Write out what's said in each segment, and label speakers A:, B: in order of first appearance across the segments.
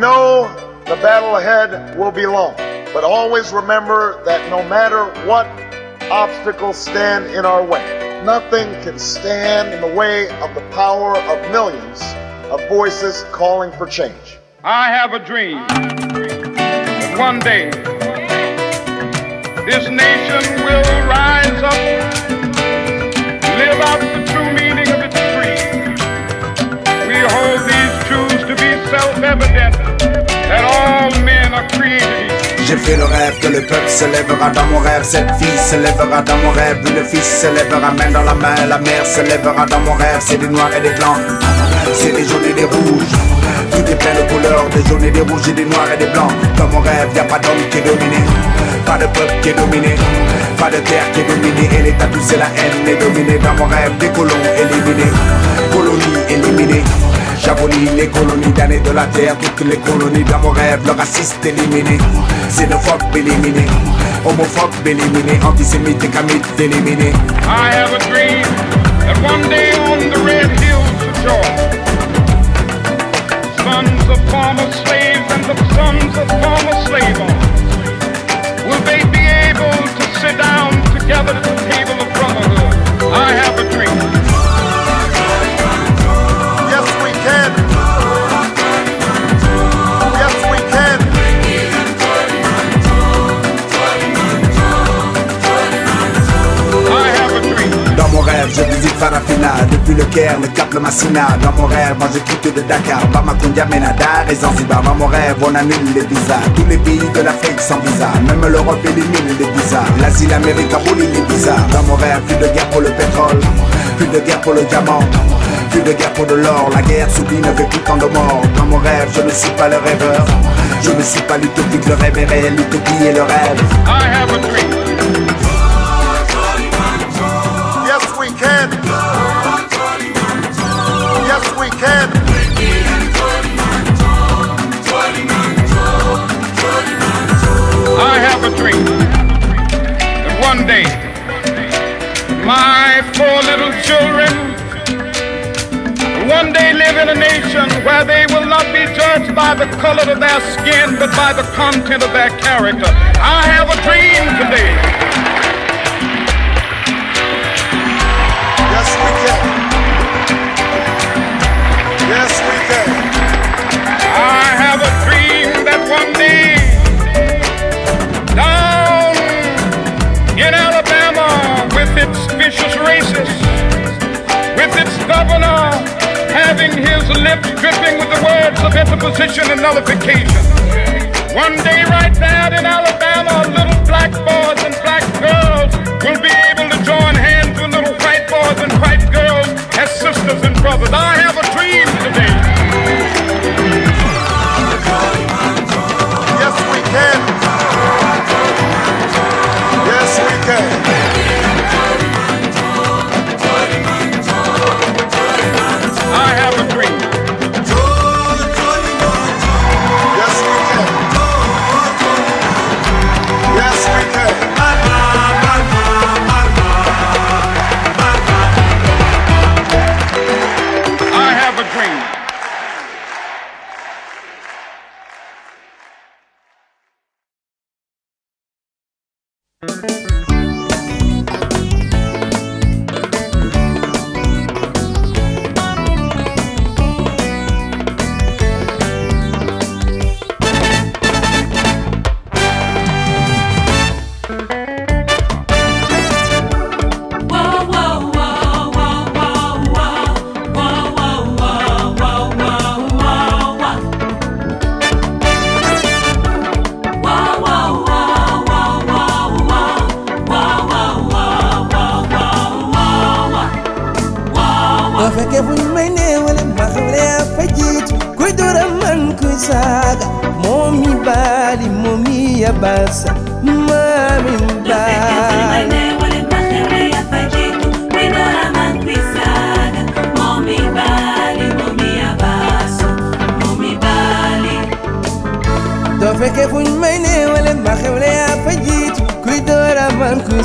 A: know the battle ahead will be long, but always remember that no matter what obstacles stand in our way, nothing can stand in the way of the power of millions of voices calling for change.
B: I have a dream that one day this nation will rise up, live out the true meaning of its creed. We hold these truths to be self-evident
C: J'ai fait le rêve que le peuple se lèvera dans mon rêve. Cette fille se lèvera dans mon rêve. Le fils se lèvera main dans la main. La mère se lèvera dans mon rêve. C'est des noirs et des blancs. C'est des jaunes et des rouges. Tout est plein de couleurs. Des jaunes et des rouges et des noirs et des blancs. Dans mon rêve y a pas d'homme qui est dominé. Pas de peuple qui est dominé. Pas de terre qui est dominée. Et l'état tout c'est la haine est dominée Dans mon rêve des colons éliminés. Colonies éliminées J'abolis les colonies damnées de la terre, toutes les colonies dans mon rêve, le raciste éliminé, xénophobe éliminé, homophobe éliminé, antisémite et camite éliminé.
B: I have a dream that one day on the red hills of Georgia, sons of former slaves and the sons of former slave owners, will they be able to sit down together
C: je visite Farafina, depuis le Caire, le Cap, le Massina. Dans mon rêve, moi quitte de Dakar, Bamako, Menada et Zanzibar. Dans mon rêve, on annule les visas. Tous les pays de l'Afrique sans visa, même l'Europe élimine les visas. L'Asie, l'Amérique abolit les visas. Dans mon rêve, plus de guerre pour le pétrole, plus de guerre pour le diamant. Plus de guerre pour de l'or, la guerre s'oublie, ne fait plus tant de morts. Dans mon rêve, je ne suis pas le rêveur. Je ne suis pas l'utopique, le rêve est réel, l'utopie est le rêve.
B: I have a dream. Day my four little children one day live in a nation where they will not be judged by the color of their skin but by the content of their character. I have a dream today. Governor having his lips dripping with the words of interposition and nullification. One day right there in Alabama, little black boys and black girls will be able to join hands with little white boys and white girls as sisters and brothers. I have a dream today.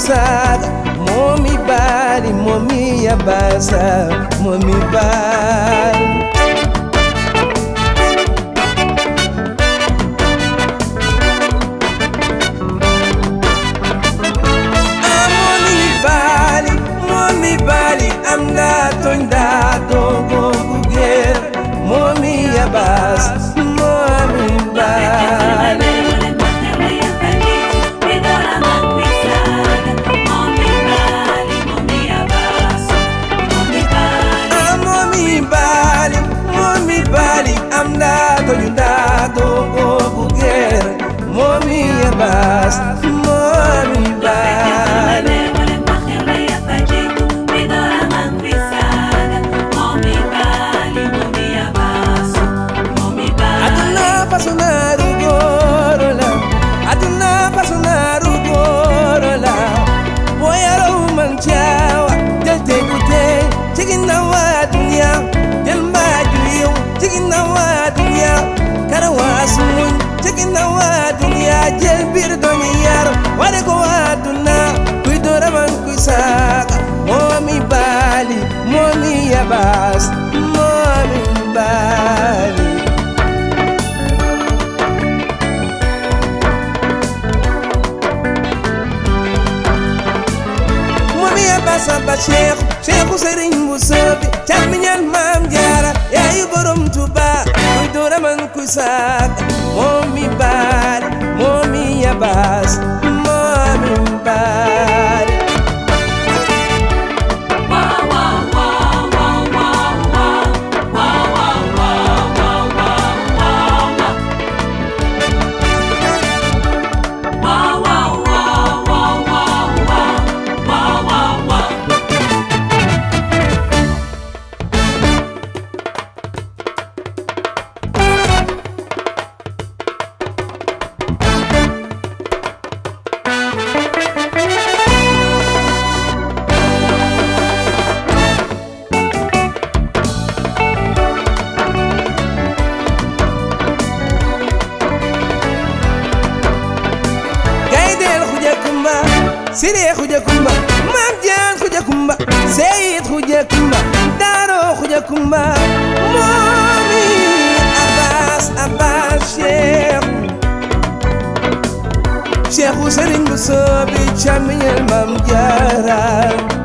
D: basa momi bali momi ya basa momi bali. que não há jël biir doomi dominar ware ko waa duna kuy dooraman kuy saaka. Moomi baali moomi yabaas moomi baali. Moomi yabaas abba cheikh cheikhu sëriñ bu soobi cat mi ñaan maam borom tuba. Nura mankusat, momi bar, momi abas, Siré Khoudia Koumba Mame Dieng Khoudia Koumba Seyid Khoudia Koumba Daro Khoudia Koumba Momi Abbas Abbas Cheikh. Cheikh Serigne Bousso bi càmmiñal Mame Diarra.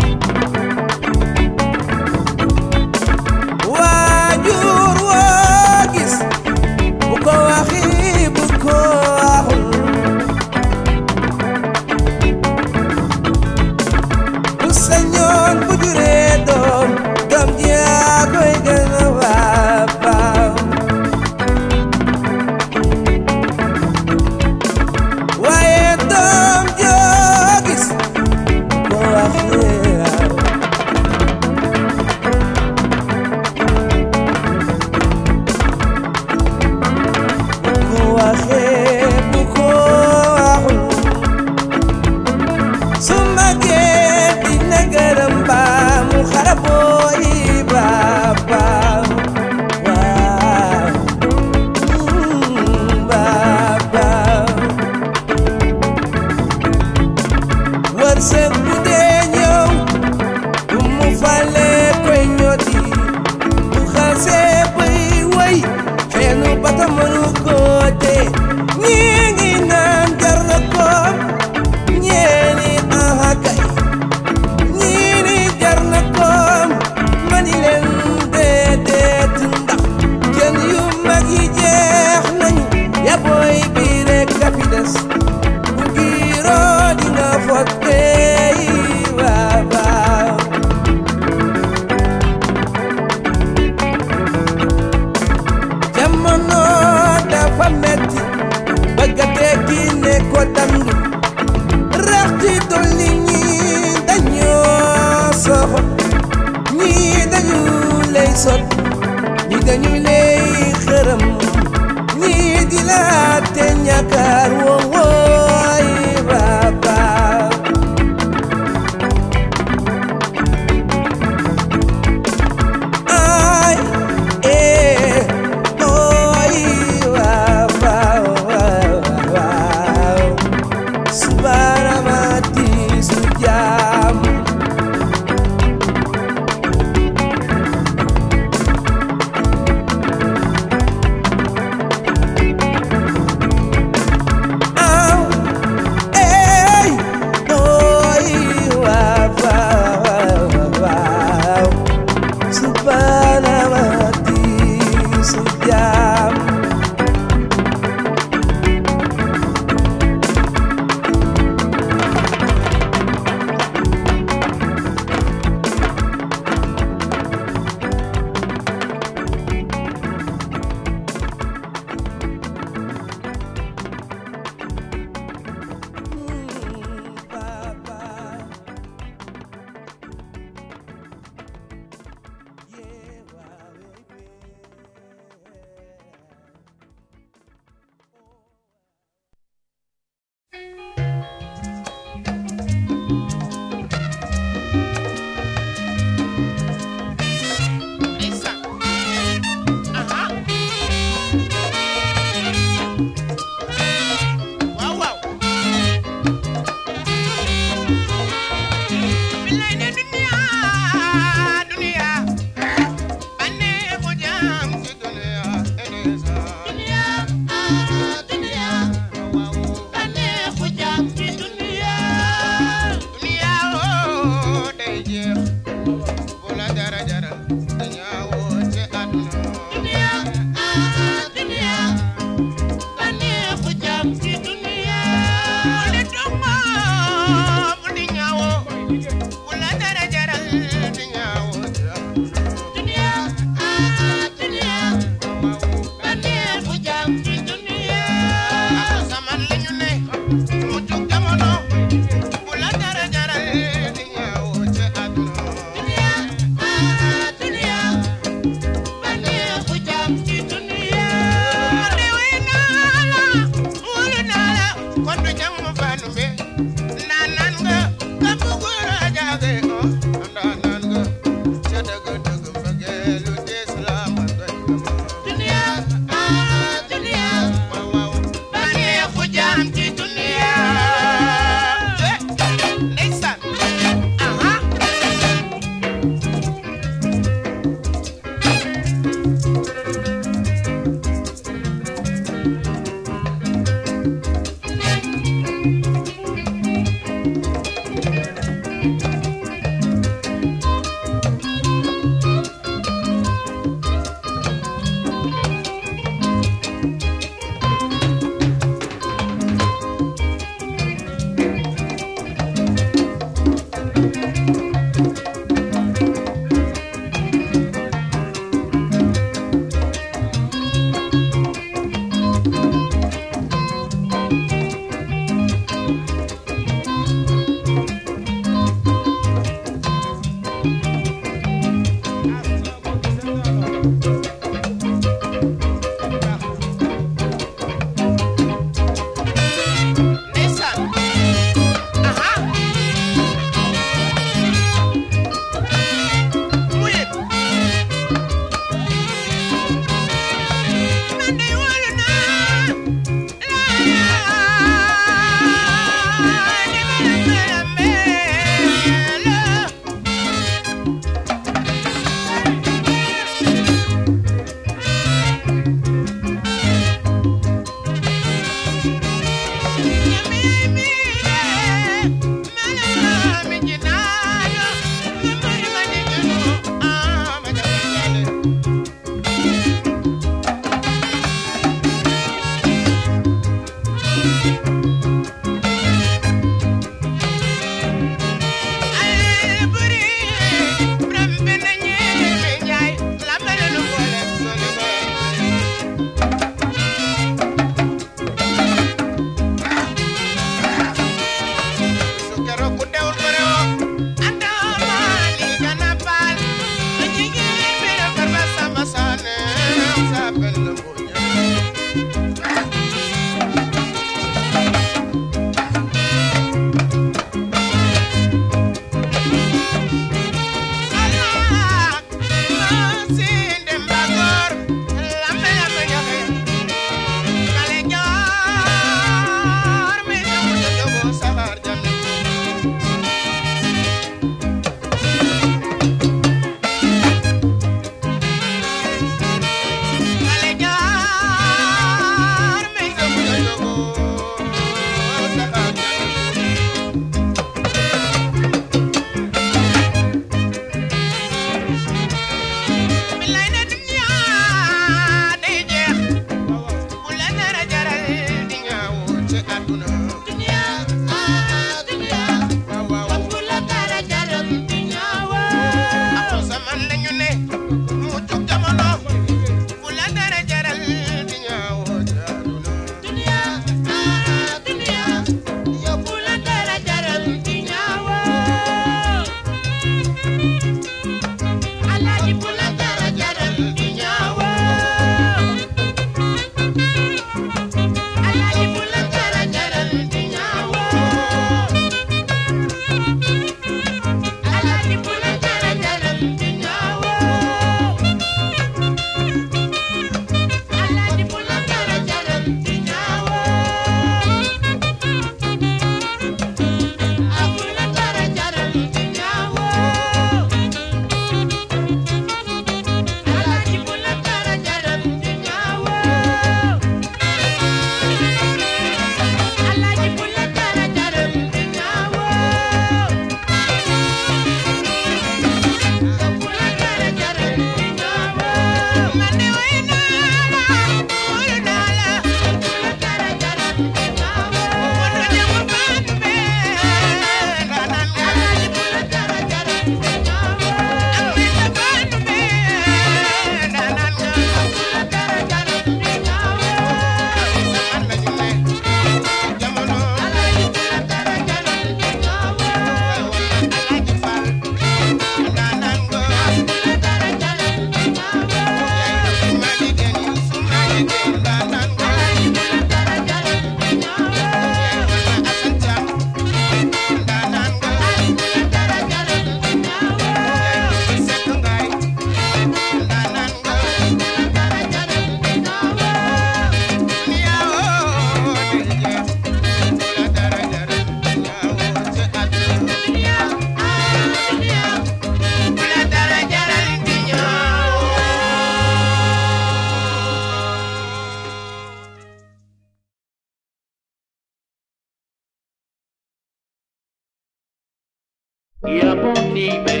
E: y a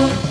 F: you.